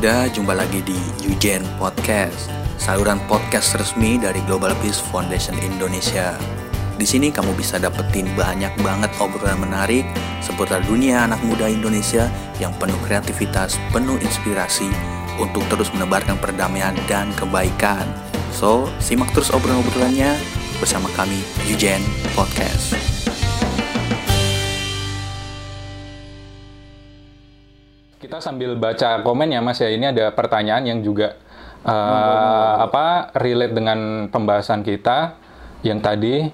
muda, jumpa lagi di Yujen Podcast, saluran podcast resmi dari Global Peace Foundation Indonesia. Di sini kamu bisa dapetin banyak banget obrolan menarik seputar dunia anak muda Indonesia yang penuh kreativitas, penuh inspirasi untuk terus menebarkan perdamaian dan kebaikan. So, simak terus obrolan-obrolannya bersama kami Yujen Podcast. Kita sambil baca komen ya Mas ya. Ini ada pertanyaan yang juga uh, apa relate dengan pembahasan kita yang tadi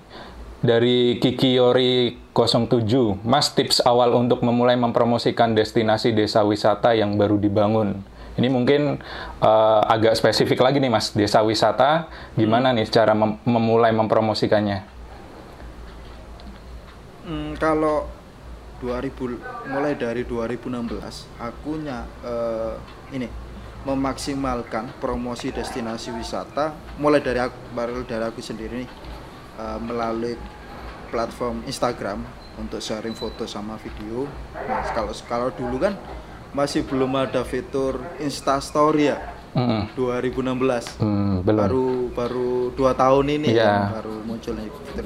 dari Kiki Yori 07. Mas tips awal untuk memulai mempromosikan destinasi desa wisata yang baru dibangun. Ini mungkin uh, agak spesifik lagi nih Mas, desa wisata gimana nih cara mem memulai mempromosikannya? Hmm, kalau 2000 mulai dari 2016 aku nya uh, ini memaksimalkan promosi destinasi wisata mulai dari aku, baru dari aku sendiri nih uh, melalui platform Instagram untuk sharing foto sama video. Nah, kalau kalau dulu kan masih belum ada fitur Insta Story ya. Mm -hmm. 2016. Hmm, belum. Baru baru dua tahun ini yeah. ya, baru muncul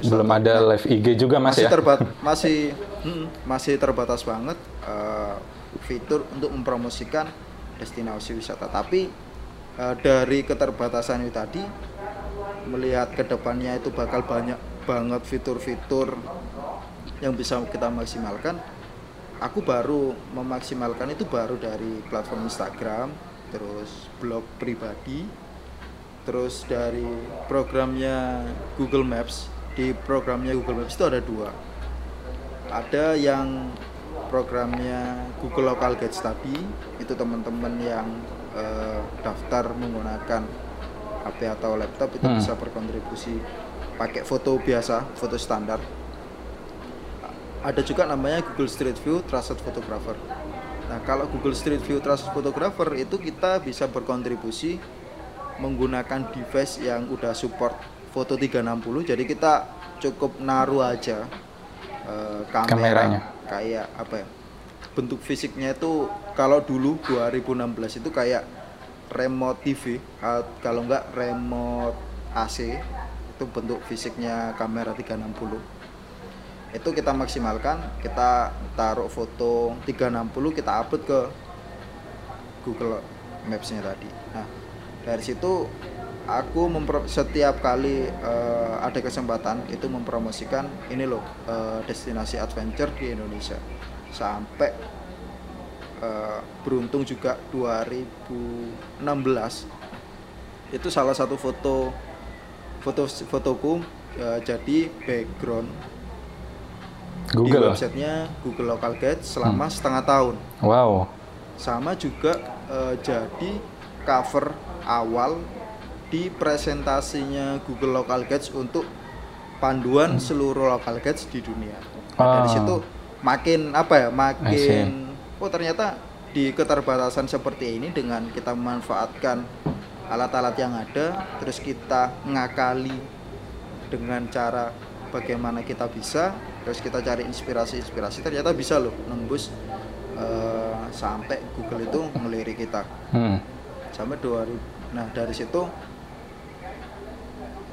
Belum ada live IG juga Mas masih ya. terbat masih hmm, masih terbatas banget uh, fitur untuk mempromosikan destinasi wisata. Tapi uh, dari keterbatasan itu tadi melihat ke depannya itu bakal banyak banget fitur-fitur yang bisa kita maksimalkan. Aku baru memaksimalkan itu baru dari platform Instagram, terus blog pribadi, terus dari programnya Google Maps. Di programnya Google Maps itu ada dua. Ada yang programnya Google Local Guides tadi, itu teman-teman yang eh, daftar menggunakan HP atau laptop itu Hmm. bisa berkontribusi pakai foto biasa, foto standar. Ada juga namanya Google Street View Trusted Photographer. Nah, kalau Google Street View Trusted Photographer itu kita bisa berkontribusi menggunakan device yang udah support foto 360. Jadi kita cukup naruh aja eh, kamera Kameranya. kayak apa ya? Bentuk fisiknya itu kalau dulu 2016 itu kayak remote TV kalau enggak remote AC itu bentuk fisiknya kamera 360 itu kita maksimalkan kita taruh foto 360 kita upload ke Google Maps-nya tadi. Nah dari situ aku setiap kali eh, ada kesempatan itu mempromosikan ini loh eh, destinasi adventure di Indonesia. Sampai eh, beruntung juga 2016 itu salah satu foto foto fotoku eh, jadi background di Google. websitenya Google Local Guide selama setengah tahun Wow. sama juga eh, jadi cover awal di presentasinya Google Local Guides untuk panduan seluruh local guides di dunia. Nah, dari situ makin apa ya, makin oh ternyata di keterbatasan seperti ini dengan kita memanfaatkan alat-alat yang ada, terus kita ngakali dengan cara bagaimana kita bisa, terus kita cari inspirasi-inspirasi, ternyata bisa loh nembus eh, sampai Google itu melirik kita Hmm. sampai 2000 nah dari situ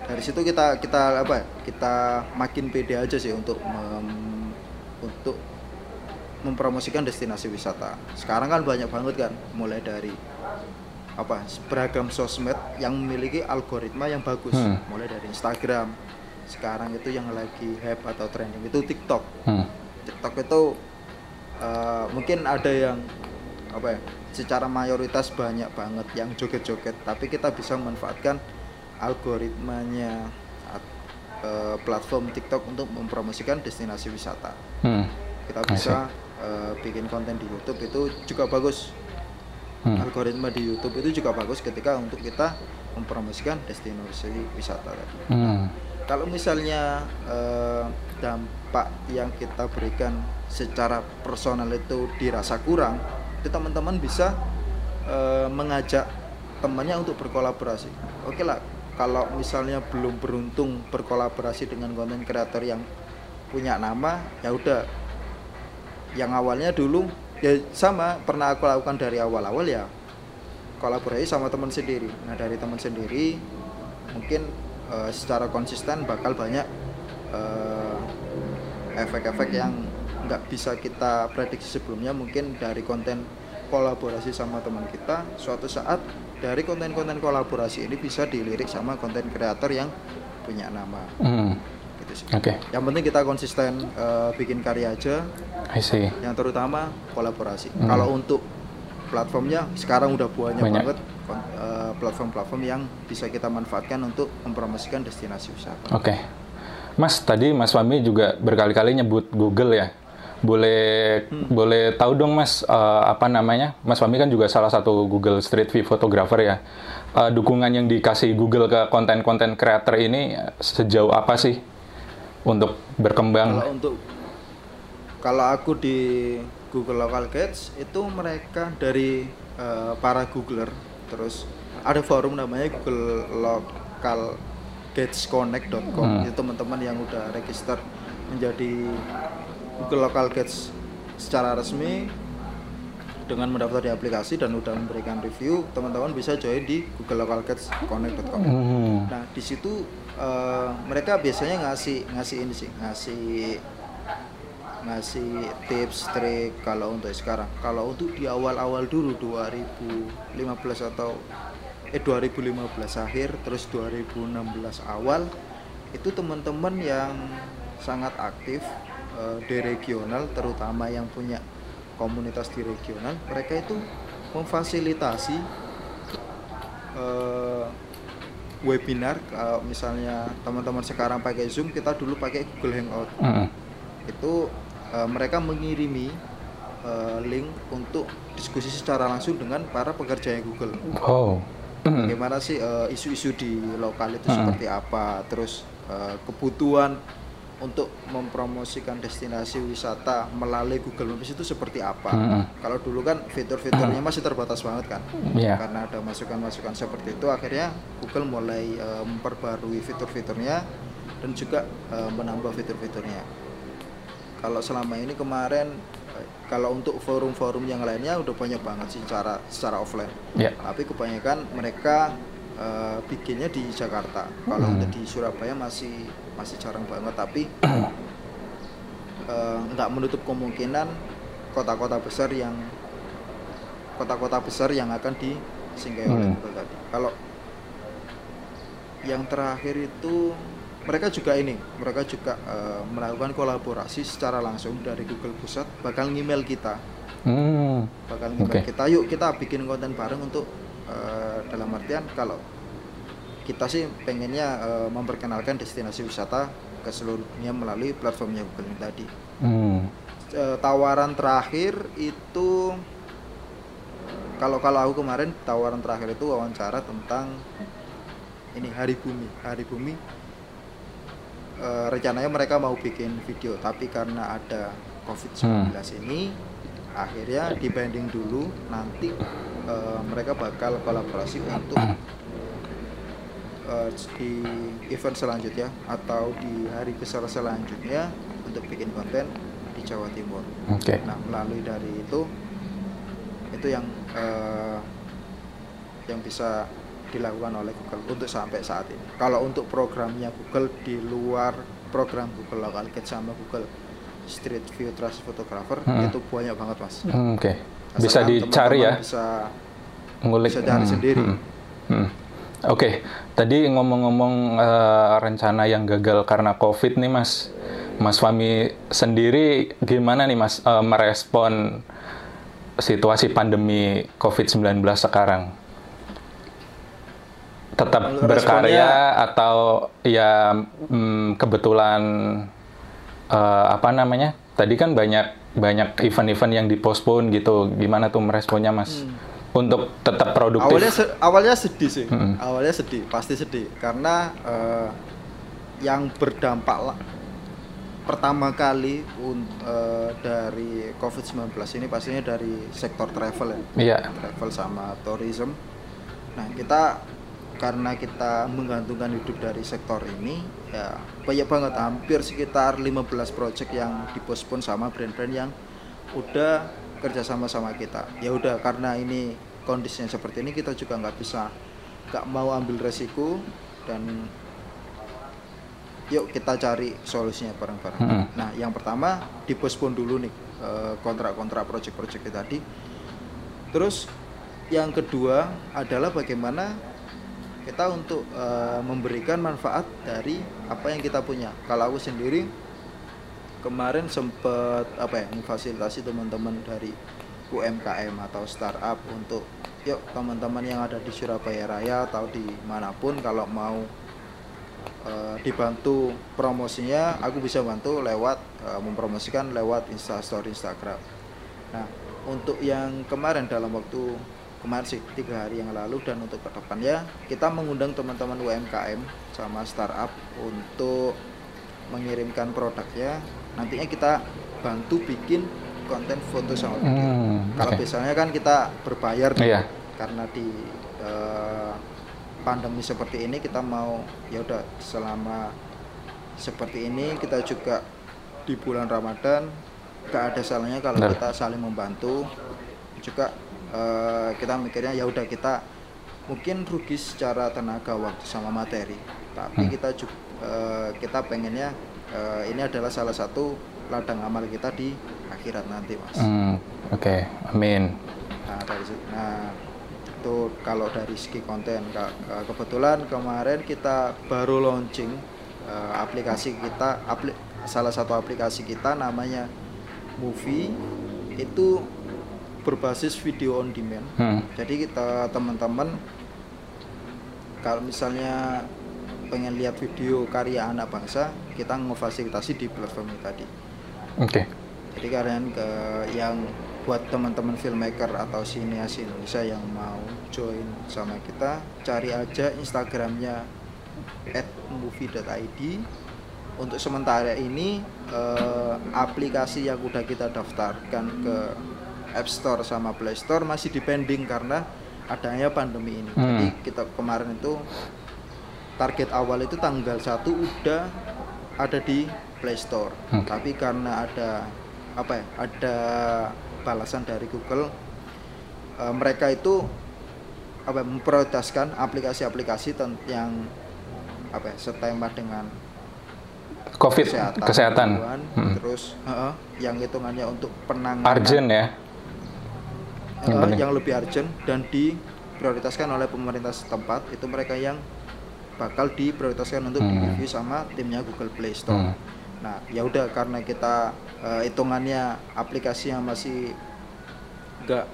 dari situ kita kita apa kita makin pede aja sih untuk mem- untuk mempromosikan destinasi wisata sekarang kan banyak banget kan mulai dari apa beragam sosmed yang memiliki algoritma yang bagus Hmm. mulai dari Instagram sekarang itu yang lagi hype atau trending itu TikTok Hmm. TikTok itu eh, mungkin ada yang apa ya secara mayoritas banyak banget yang joget-joget tapi kita bisa memanfaatkan algoritmanya eh, platform TikTok untuk mempromosikan destinasi wisata Hmm. kita bisa eh, bikin konten di YouTube itu juga bagus Hmm. algoritma di YouTube itu juga bagus ketika untuk kita mempromosikan destinasi wisata tadi Hmm. Kalau misalnya eh, dampak yang kita berikan secara personal itu dirasa kurang, itu teman-teman bisa eh, mengajak temannya untuk berkolaborasi. Oke lah, kalau misalnya belum beruntung berkolaborasi dengan konten kreator yang punya nama, ya udah. Yang awalnya dulu ya sama pernah aku lakukan dari awal-awal ya kolaborasi sama teman sendiri nah dari teman sendiri mungkin eh, secara konsisten bakal banyak eh, efek-efek yang nggak bisa kita prediksi sebelumnya mungkin dari konten kolaborasi sama teman kita suatu saat dari konten-konten kolaborasi ini bisa dilirik sama konten kreator yang punya nama Hmm. gitu sih Oke, yang penting kita konsisten eh, bikin karya aja I see. yang terutama kolaborasi Hmm. kalau untuk platformnya sekarang udah banyak, Banyak. banget kon- platform-platform yang bisa kita manfaatkan untuk mempromosikan destinasi wisata Oke. Mas, tadi Mas Fahmi juga berkali-kali nyebut Google ya. Boleh boleh tahu dong Mas eh, apa namanya? Mas Fahmi kan juga salah satu Google Street View photographer ya. Eh, dukungan yang dikasih Google ke konten-konten creator ini sejauh apa sih untuk berkembang? Kalau untuk kalau aku di Google Local Guides itu mereka dari eh, para Googler terus ada forum namanya Google Local Guidesconnect.com itu teman-teman yang udah register menjadi Google Local Guides secara resmi dengan mendaftar di aplikasi dan udah memberikan review teman-teman bisa join di Google Local Guidesconnect.com Hmm. Nah, di situ eh, mereka biasanya ngasih ngasih ini sih, ngasih ngasih tips, trik kalau untuk sekarang. Kalau untuk di awal-awal dulu 2015 atau eh 2015 akhir terus 2016 awal itu teman-teman yang sangat aktif eh, di regional terutama yang punya komunitas di regional mereka itu memfasilitasi eh, webinar kalau misalnya teman-teman sekarang pakai Zoom kita dulu pakai Google Hangout Hmm. itu eh, mereka mengirimi eh, link untuk diskusi secara langsung dengan para pekerja Google Oh. Hmm. bagaimana sih eh, isu-isu di lokal itu Hmm. seperti apa terus eh, kebutuhan untuk mempromosikan destinasi wisata melalui Google Maps itu seperti apa Hmm. kalau dulu kan fitur-fiturnya masih terbatas banget kan Iya. karena ada masukan-masukan seperti itu akhirnya Google mulai eh, memperbarui fitur-fiturnya dan juga eh, menambah fitur-fiturnya kalau selama ini kemarin kalau untuk forum-forum yang lainnya udah banyak banget sih secara secara offline Ya. tapi kebanyakan mereka eh, bikinnya di Jakarta kalau Hmm. untuk di Surabaya masih masih jarang banget tapi nggak menutup kemungkinan kota-kota besar yang kota-kota besar yang akan disinggahi oleh Hmm. Google tadi kalau yang terakhir itu mereka juga ini mereka juga eh, melakukan kolaborasi secara langsung dari Google pusat bakal ngemail kita Hmm. bakal ngemail Oke. kita yuk kita bikin konten bareng untuk eh, dalam artian kalau kita sih pengennya eh, memperkenalkan destinasi wisata ke seluruh dunia melalui platformnya Google ini tadi Hmm. Eh, tawaran terakhir itu kalau kalau aku kemarin tawaran terakhir itu wawancara tentang ini hari bumi hari bumi eh, rencananya mereka mau bikin video tapi karena ada covid-19 ini akhirnya dibanding dulu nanti eh, mereka bakal kolaborasi untuk eh, di event selanjutnya atau di hari besar selanjutnya untuk bikin konten di Jawa Timur. Oke. Nah melalui dari itu itu yang eh, yang bisa dilakukan oleh Google untuk sampai saat ini. Kalau untuk programnya Google di luar program Google Local Guide sama Google Street View Trust Photographer Hmm. itu banyak banget mas. Hmm, Oke. Bisa Asalkan dicari ya. teman-teman Bisa ngulik bisa cari sendiri. Hmm. Oke, tadi ngomong-ngomong eh, rencana yang gagal karena COVID nih, Mas. Mas Fami sendiri gimana nih, Mas, eh, merespon situasi pandemi COVID-19 sekarang? Tetap Kalau berkarya atau ya mm, kebetulan eh, apa namanya? Tadi kan banyak banyak event-event yang dipospon gitu. Gimana tuh meresponnya, Mas? Untuk tetap produktif. awalnya se- awalnya sedih sih Mm-mm. awalnya sedih pasti sedih karena eh, yang berdampak lah pertama kali eh, dari COVID-19 ini pastinya dari sektor travel ya Iya. travel sama tourism nah kita karena kita menggantungkan hidup dari sektor ini ya banyak banget hampir sekitar 15 project yang dipospon sama brand-brand yang udah kerja sama sama kita ya udah karena ini kondisinya seperti ini kita juga nggak bisa nggak mau ambil resiko dan yuk kita cari solusinya bareng-bareng. Mm-mm. Nah, yang pertama dipospon dulu nih eh, kontrak-kontrak project-project tadi. Terus yang kedua adalah bagaimana kita untuk eh, memberikan manfaat dari apa yang kita punya. Kalau aku sendiri kemarin sempat apa ya memfasilitasi teman-teman dari UMKM atau startup untuk yuk teman-teman yang ada di Surabaya Raya atau di mana pun kalau mau eh, dibantu promosinya aku bisa bantu lewat eh, mempromosikan lewat instastory Instagram nah untuk yang kemarin dalam waktu kemarin sih tiga hari yang lalu dan untuk ke depannya kita mengundang teman-teman UMKM sama startup untuk mengirimkan produknya nantinya kita bantu bikin konten foto sama video Hmm, kalau oke. biasanya kan kita berbayar nih, Iya. karena di eh, pandemi seperti ini kita mau ya udah selama seperti ini kita juga di bulan Ramadan gak ada salahnya kalau Benar. kita saling membantu juga eh, kita mikirnya ya udah kita mungkin rugi secara tenaga waktu sama materi tapi Hmm. kita juga kita pengennya eh, ini adalah salah satu ladang amal kita di akhirat nanti mas Hmm, Oke, amin. Nah, dari. Nah, itu kalau dari segi konten eh, kebetulan kemarin kita baru launching eh, aplikasi kita apli, salah satu aplikasi kita namanya Movie itu berbasis video on demand. Hmm, Jadi kita teman-teman kalau misalnya pengen lihat video karya anak bangsa, kita ngefasilitasi di platform ini tadi. Oke. Jadi kalian ke yang buat teman-teman filmmaker atau sineas Indonesia yang mau join sama kita, cari aja Instagramnya @movie.id. Untuk sementara ini eh, aplikasi yang udah kita daftarkan ke App Store sama Play Store masih dipending karena adanya pandemi ini. Hmm. Jadi kita kemarin itu target awal itu tanggal 1 udah ada di Play Store. Oke. Tapi karena ada apa ya? Ada balasan dari Google eh, mereka itu apa ya, memprioritaskan aplikasi-aplikasi yang apa ya, setema dengan COVID kesehatan. gangguan, Hmm. terus heeh, yang hitungannya untuk penanganan Urgent ya. Yang penting. yang lebih urgent dan diprioritaskan oleh pemerintah setempat itu mereka yang bakal diprioritaskan untuk Hmm. di-review sama timnya Google Play Store. Hmm. Nah, ya udah karena kita eh, hitungannya aplikasi yang masih nggak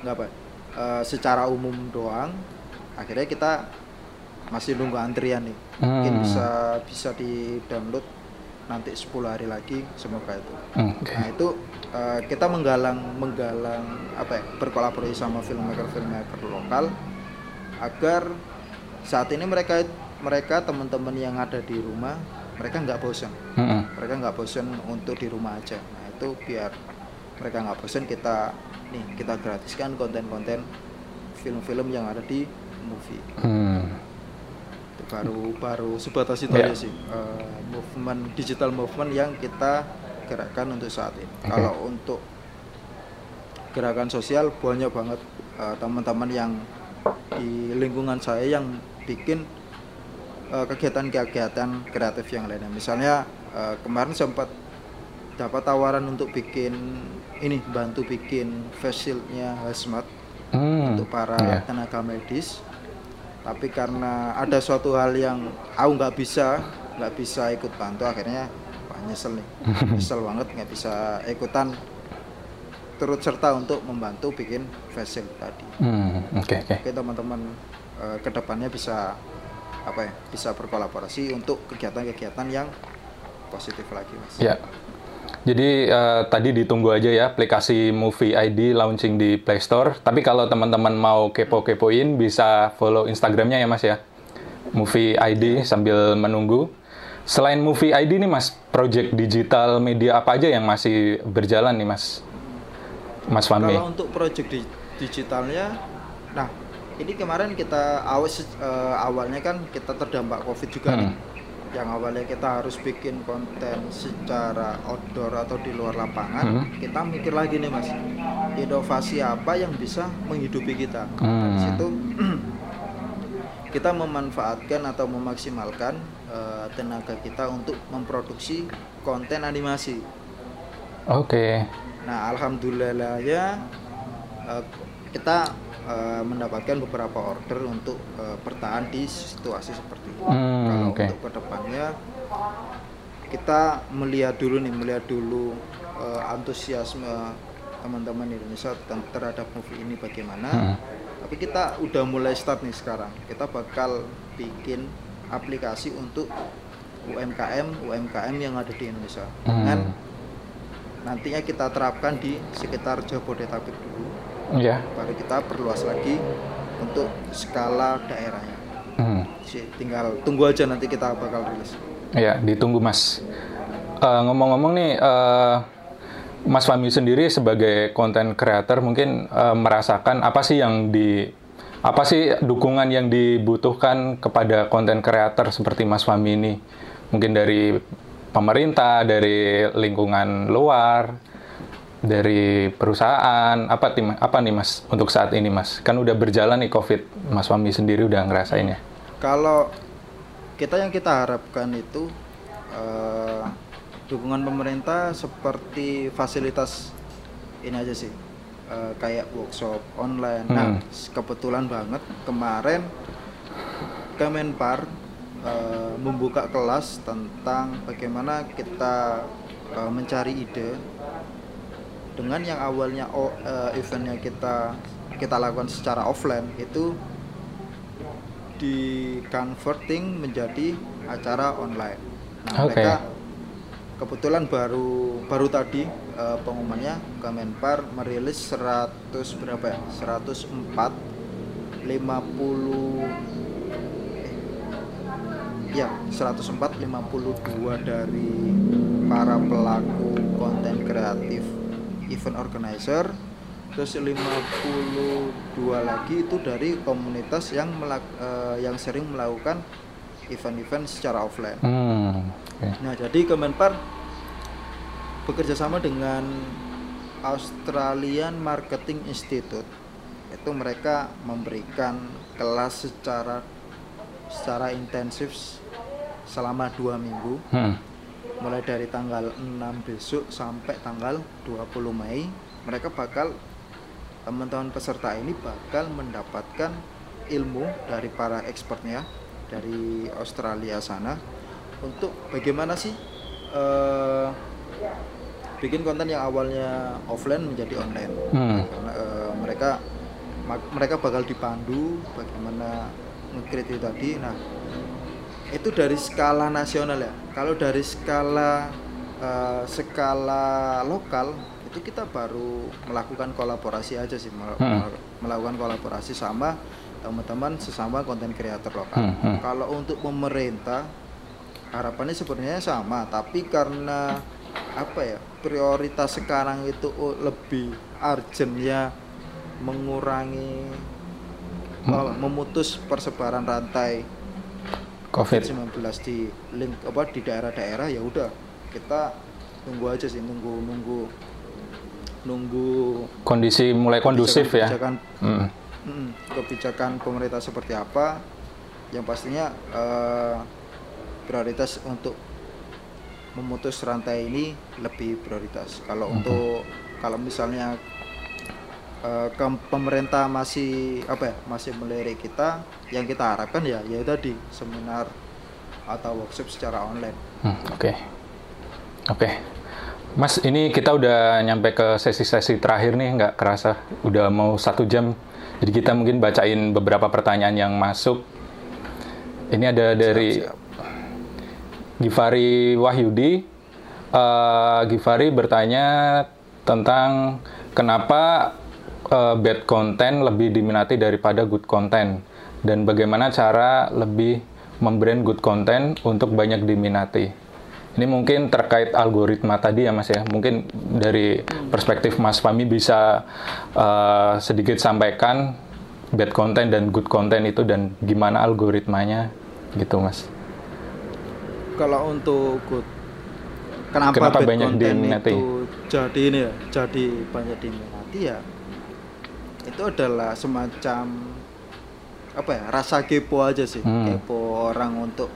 nggak apa eh, secara umum doang, akhirnya kita masih nunggu antrian nih. Mungkin Hmm. bisa bisa di-download nanti 10 hari lagi semoga itu. Oke. Nah itu eh, kita menggalang menggalang apa ya berkolaborasi sama filmmaker filmmaker lokal agar saat ini mereka mereka teman-teman yang ada di rumah mereka nggak bosan Hmm, mereka nggak bosan untuk di rumah aja nah itu biar mereka nggak bosan kita nih kita gratiskan konten-konten film-film yang ada di movie hmm. Baru baru sebatas itu Ya. aja sih Eh, movement digital movement yang kita gerakkan untuk saat ini Oke. kalau untuk gerakan sosial banyak banget eh, teman-teman yang di lingkungan saya yang bikin eh, kegiatan-kegiatan kreatif yang lainnya misalnya eh, kemarin sempat dapat tawaran untuk bikin ini bantu bikin face shieldnya hazmat Hmm, untuk para iya. tenaga medis tapi karena ada suatu hal yang aku nggak bisa nggak bisa ikut bantu akhirnya wah nyesel nih nyesel banget nggak bisa ikutan turut serta untuk membantu bikin face shield tadi Hmm, Oke, oke. oke teman-teman eh, ke depannya bisa apa ya bisa berkolaborasi untuk kegiatan-kegiatan yang positif lagi mas Ya. Jadi eh, tadi ditunggu aja ya aplikasi Movie ID launching di Play Store. Tapi kalau teman-teman mau kepo-kepoin bisa follow Instagramnya ya Mas ya. Movie ID sambil menunggu. Selain Movie ID nih Mas, project digital media apa aja yang masih berjalan nih Mas? Mas Fahmi. Kalau untuk project di- digitalnya, nah ini kemarin kita awal eh, awalnya kan kita terdampak covid juga Hmm. nih. Yang awalnya kita harus bikin konten secara outdoor atau di luar lapangan, Hmm. kita mikir lagi nih mas, inovasi apa yang bisa menghidupi kita. Dari Hmm. situ kita memanfaatkan atau memaksimalkan eh, tenaga kita untuk memproduksi konten animasi. Oke. Nah, alhamdulillah ya eh, kita eh, mendapatkan beberapa order untuk eh, bertahan di situasi seperti ini. Hmm, Kalau oke. untuk ke depannya kita melihat dulu nih, melihat dulu eh, antusiasme teman-teman Indonesia terhadap movie ini bagaimana. Hmm. Tapi kita udah mulai start nih sekarang. Kita bakal bikin aplikasi untuk UMKM UMKM yang ada di Indonesia. Dengan Hmm. nantinya kita terapkan di sekitar Jabodetabek dulu Ya. baru kita perluas lagi untuk skala daerahnya Hmm. Sih, tinggal tunggu aja nanti kita bakal rilis Ya, ditunggu Mas. Eh, ngomong-ngomong nih, eh, Mas Fahmi sendiri sebagai konten creator mungkin eh, merasakan apa sih yang di apa sih dukungan yang dibutuhkan kepada konten creator seperti Mas Fahmi ini? Mungkin dari pemerintah, dari lingkungan luar, dari perusahaan, apa tim apa nih Mas untuk saat ini Mas? Kan udah berjalan nih Covid, Mas Fahmi sendiri udah ngerasainnya. kalau kita yang kita harapkan itu eh, dukungan pemerintah seperti fasilitas ini aja sih Eh, kayak workshop online nah Hmm. kebetulan banget kemarin Kemenpar eh, membuka kelas tentang bagaimana kita mencari ide dengan yang awalnya o- eh, eventnya kita kita lakukan secara offline itu di converting menjadi acara online. Nah, Oke. mereka kebetulan baru baru tadi eh, pengumumannya Kemenpar merilis 100 berapa ya? 104 50 eh, ya 104 52 dari para pelaku konten kreatif event organizer terus 52 lagi itu dari komunitas yang melak- eh, yang sering melakukan event-event secara offline. Hmm. oke. Nah, jadi Kemenpar bekerja sama dengan Australian Marketing Institute. Itu mereka memberikan kelas secara secara intensif selama dua minggu, Hmm. Mulai dari tanggal 6 besok sampai tanggal 20 Mei. Mereka bakal teman-teman peserta ini bakal mendapatkan ilmu dari para expertnya dari Australia sana untuk bagaimana sih eh, bikin konten yang awalnya offline menjadi online. Hmm. Karena eh, mereka mereka bakal dipandu bagaimana itu tadi. Nah, itu dari skala nasional ya. Kalau dari skala eh, skala lokal itu kita baru melakukan kolaborasi aja sih, mel- Hmm. melakukan kolaborasi sama teman-teman sesama konten kreator lokal. Hmm, hmm. Kalau untuk pemerintah harapannya sebenarnya sama, tapi karena apa ya prioritas sekarang itu lebih urgent ya mengurangi Hmm. memutus persebaran rantai COVID. COVID-19 di link apa di daerah-daerah ya udah kita tunggu aja sih nunggu nunggu nunggu Kondisi mulai kondusif ya. kebijakan Hmm. mm, kebijakan pemerintah seperti apa yang pastinya eh, prioritas untuk memutus rantai ini lebih prioritas kalau Mhm. untuk kalau misalnya eh, ke- pemerintah masih apa ya masih melirik kita yang kita harapkan ya ya tadi seminar atau workshop secara online Hmm, Oke, oke, Mas. Ini kita udah nyampe ke sesi-sesi terakhir nih, nggak kerasa udah mau satu jam. Jadi kita mungkin bacain beberapa pertanyaan yang masuk. Ini ada dari Siap, siap. Givari Wahyudi. Eh, Givari bertanya tentang kenapa eh, bad content lebih diminati daripada good content dan bagaimana cara lebih membrand good content untuk banyak diminati. Ini mungkin terkait algoritma tadi ya Mas ya. Mungkin dari perspektif Mas Fami bisa eh, sedikit sampaikan bad content dan good content itu dan gimana algoritmanya gitu Mas. kalau untuk good kenapa, Kenapa bad banyak content diminati? itu jadi ini ya jadi banyak diminati ya itu adalah semacam apa ya rasa kepo aja sih. Hmm. kepo orang untuk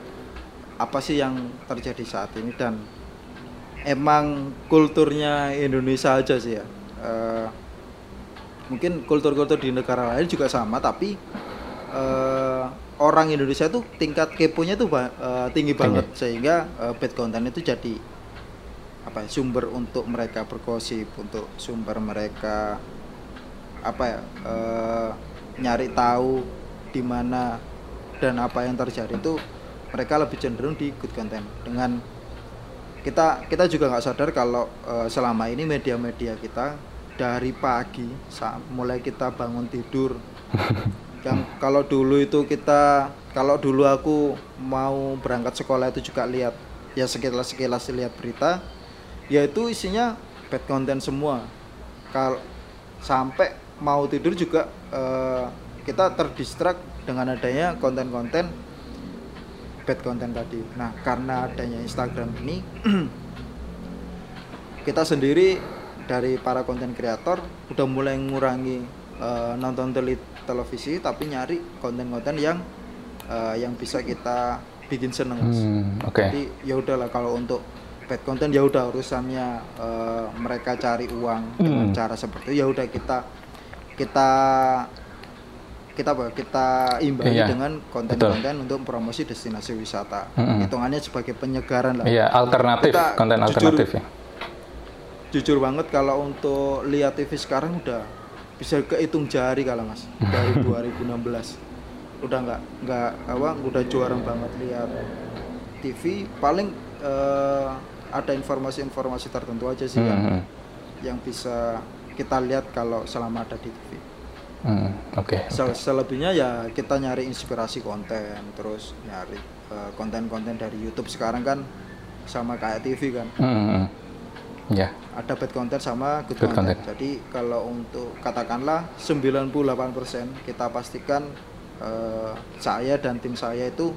apa sih yang terjadi saat ini dan emang kulturnya Indonesia aja sih ya. Eh, mungkin kultur-kultur di negara lain juga sama tapi eh, orang Indonesia tuh tingkat keponya tuh ba- eh, tinggi banget. Sehingga eh, bad content itu jadi apa ya, sumber untuk mereka bergosip untuk sumber mereka apa ya eh, nyari tahu di mana dan apa yang terjadi itu mereka lebih cenderung di good content dengan kita kita juga nggak sadar kalau eh, selama ini media-media kita dari pagi sa- mulai kita bangun tidur. Yang kalau dulu itu kita kalau dulu aku mau berangkat sekolah itu juga lihat ya sekilas sekilas lihat berita ya itu isinya bad content semua. Kalau sampai mau tidur juga eh, kita terdistrak dengan adanya konten-konten bad content tadi. Nah, karena adanya Instagram ini kita sendiri dari para konten kreator udah mulai mengurangi eh, nonton tele- televisi tapi nyari konten-konten yang eh, yang bisa kita bikin seneng. Hmm, oke. Jadi ya udahlah kalau untuk bad content ya udah urusannya eh, mereka cari uang dengan Hmm. cara seperti itu ya udah kita kita kita apa kita imbangi Iya, dengan konten-konten untuk promosi destinasi wisata. Mm-mm. hitungannya sebagai penyegaran lah. Iya, alternatif, Kita konten jujur- alternatif ya. jujur banget kalau untuk lihat TV sekarang udah bisa kehitung jari kalau mas. Dari 2016 udah nggak nggak apa udah juara banget lihat TV paling eh, ada informasi-informasi tertentu aja sih yang Hmm, yang bisa kita lihat kalau selama ada di TV hmm, Oke. Sel- selebihnya ya kita nyari inspirasi konten terus nyari eh, konten-konten dari YouTube sekarang kan sama kayak TV kan Hmm, hmm. Ya. ada bad content sama good, Good content. content. Jadi kalau untuk katakanlah 98% kita pastikan eh, saya dan tim saya itu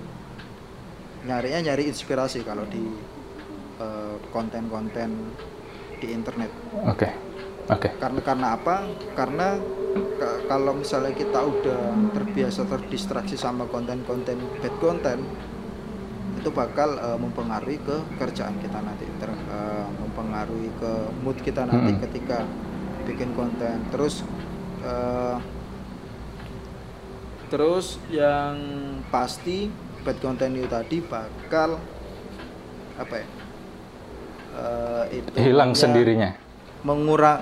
nyarinya nyari inspirasi kalau di eh, konten-konten di internet. Oke. Oke. Karena karena apa? Karena ka- kalau misalnya kita udah terbiasa terdistraksi sama konten-konten bad content itu bakal eh, mempengaruhi ke kerjaan kita nanti ter, eh, mempengaruhi ke mood kita nanti Mm-mm. ketika bikin konten terus eh, terus yang pasti bad content itu tadi bakal apa ya eh, itu Hilang namanya sendirinya. mengurang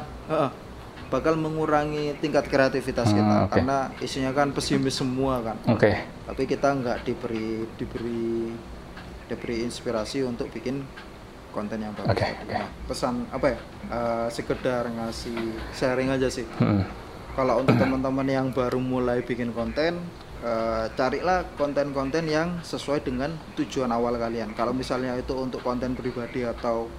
bakal mengurangi tingkat kreativitas Hmm, kita oke. karena isinya kan pesimis semua kan Oke. tapi kita nggak diberi diberi diberi inspirasi untuk bikin konten yang bagus Oke, tadi. oke. Nah, pesan apa ya eh, sekedar ngasih sharing aja sih Hmm. kalau untuk teman-teman yang baru mulai bikin konten eh, carilah konten-konten yang sesuai dengan tujuan awal kalian kalau misalnya itu untuk konten pribadi atau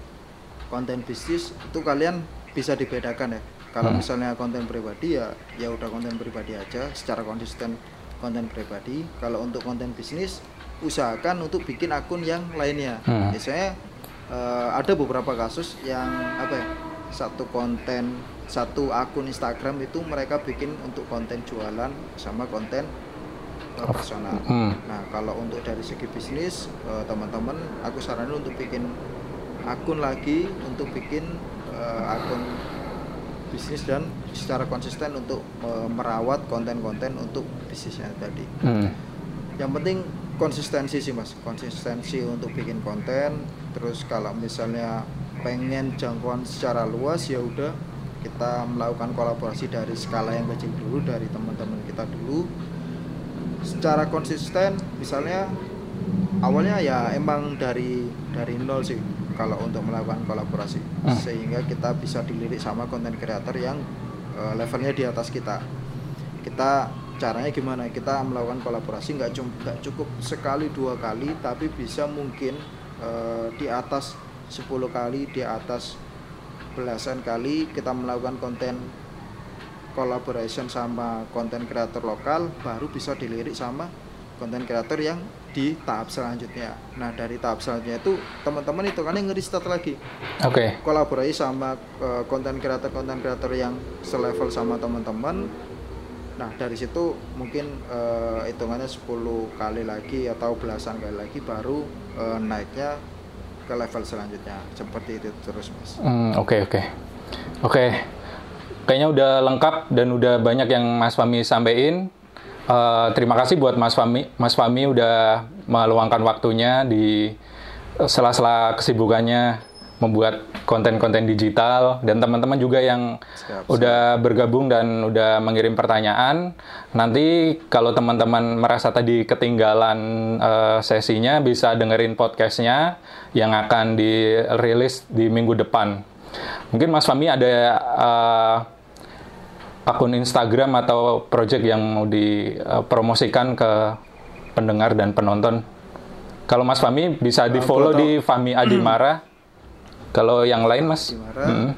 konten bisnis itu kalian bisa dibedakan ya kalau Hmm. misalnya konten pribadi ya ya udah konten pribadi aja secara konsisten konten pribadi kalau untuk konten bisnis usahakan untuk bikin akun yang lainnya Hmm. biasanya eh, ada beberapa kasus yang apa ya satu konten satu akun Instagram itu mereka bikin untuk konten jualan sama konten eh, personal Hmm. Nah, kalau untuk dari segi bisnis, eh, teman-teman, aku saranin untuk bikin akun lagi, untuk bikin eh, akun bisnis dan secara konsisten untuk eh, merawat konten-konten untuk bisnisnya tadi. Hmm. Yang penting konsistensi sih mas, konsistensi untuk bikin konten. Terus kalau misalnya pengen jangkauan secara luas ya udah kita melakukan kolaborasi dari skala yang kecil dulu dari teman-teman kita dulu secara konsisten misalnya awalnya ya emang dari dari nol sih kalau untuk melakukan kolaborasi. Hmm. sehingga kita bisa dilirik sama konten kreator yang eh, levelnya di atas kita. Kita caranya gimana? Kita melakukan kolaborasi nggak cum- nggak cukup sekali dua kali tapi bisa mungkin eh, di atas 10 kali di atas belasan kali kita melakukan konten collaboration sama konten kreator lokal baru bisa dilirik sama konten kreator yang di tahap selanjutnya. Nah dari tahap selanjutnya itu teman-teman itu kan yang ngeriset lagi Oke. kolaborasi sama eh, konten kreator konten kreator yang selevel sama teman-teman. Nah dari situ mungkin eh, hitungannya 10 kali lagi atau belasan kali lagi baru eh, naiknya ke level selanjutnya seperti itu terus mas. Hmm, Oke oke oke. Kayaknya udah lengkap dan udah banyak yang Mas Fami sampaikan. Eh, terima kasih buat Mas Fami. Mas Fami udah meluangkan waktunya di sela-sela kesibukannya membuat konten-konten digital dan teman-teman juga yang Siap, udah bergabung dan udah mengirim pertanyaan. Nanti kalau teman-teman merasa tadi ketinggalan eh, sesinya bisa dengerin podcastnya yang akan dirilis di minggu depan. Mungkin Mas Fami ada eh, akun Instagram atau project yang mau dipromosikan ke pendengar dan penonton. Kalau Mas Fami bisa di follow di Fami Adimara. Kalau yang lain Mas? Adimara. Hmm.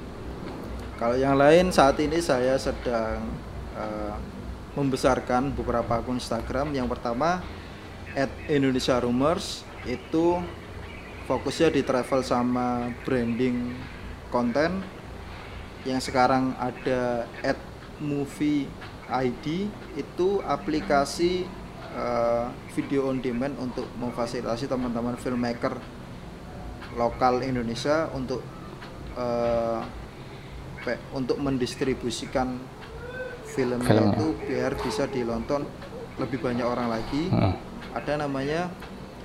Kalau yang lain saat ini saya sedang eh, membesarkan beberapa akun Instagram. Yang pertama at Indonesia Rumors itu fokusnya di travel sama branding konten. Yang sekarang ada at Movie ID itu aplikasi eh, video on demand untuk memfasilitasi teman-teman filmmaker lokal Indonesia untuk pe- untuk mendistribusikan filmnya Filmnya. itu biar bisa dilonton lebih banyak orang lagi. Hmm. Ada namanya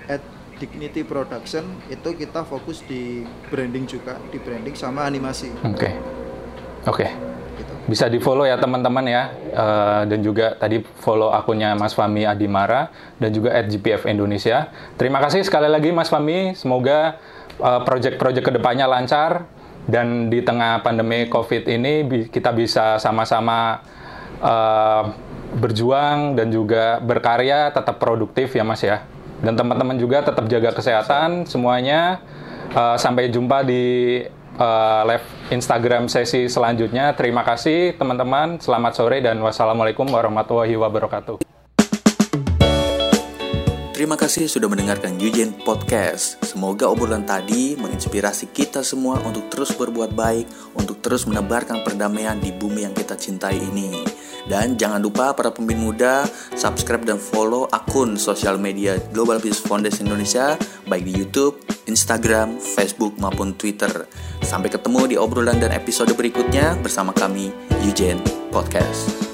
at Dignity Production itu kita fokus di branding juga, di branding sama animasi Oke. Oke. gitu. Bisa di-follow ya teman-teman ya. Eh, dan juga tadi follow akunnya Mas Fami Adimara dan juga at GPF Indonesia. Terima kasih sekali lagi Mas Fami. Semoga eh, project-project ke depannya lancar dan di tengah pandemi COVID ini kita bisa sama-sama eh, berjuang dan juga berkarya tetap produktif ya Mas ya. Dan teman-teman juga tetap jaga kesehatan semuanya. Eh, sampai jumpa di eh, live Instagram sesi selanjutnya. Terima kasih teman-teman. Selamat sore dan wassalamualaikum warahmatullahi wabarakatuh. Terima kasih sudah mendengarkan Yujen Podcast. Semoga obrolan tadi menginspirasi kita semua untuk terus berbuat baik, untuk terus menebarkan perdamaian di bumi yang kita cintai ini. Dan jangan lupa para pemimpin muda, subscribe dan follow akun sosial media Global Peace Foundation Indonesia, baik di YouTube, Instagram, Facebook, maupun Twitter. Sampai ketemu di obrolan dan episode berikutnya bersama kami, Yujen Podcast.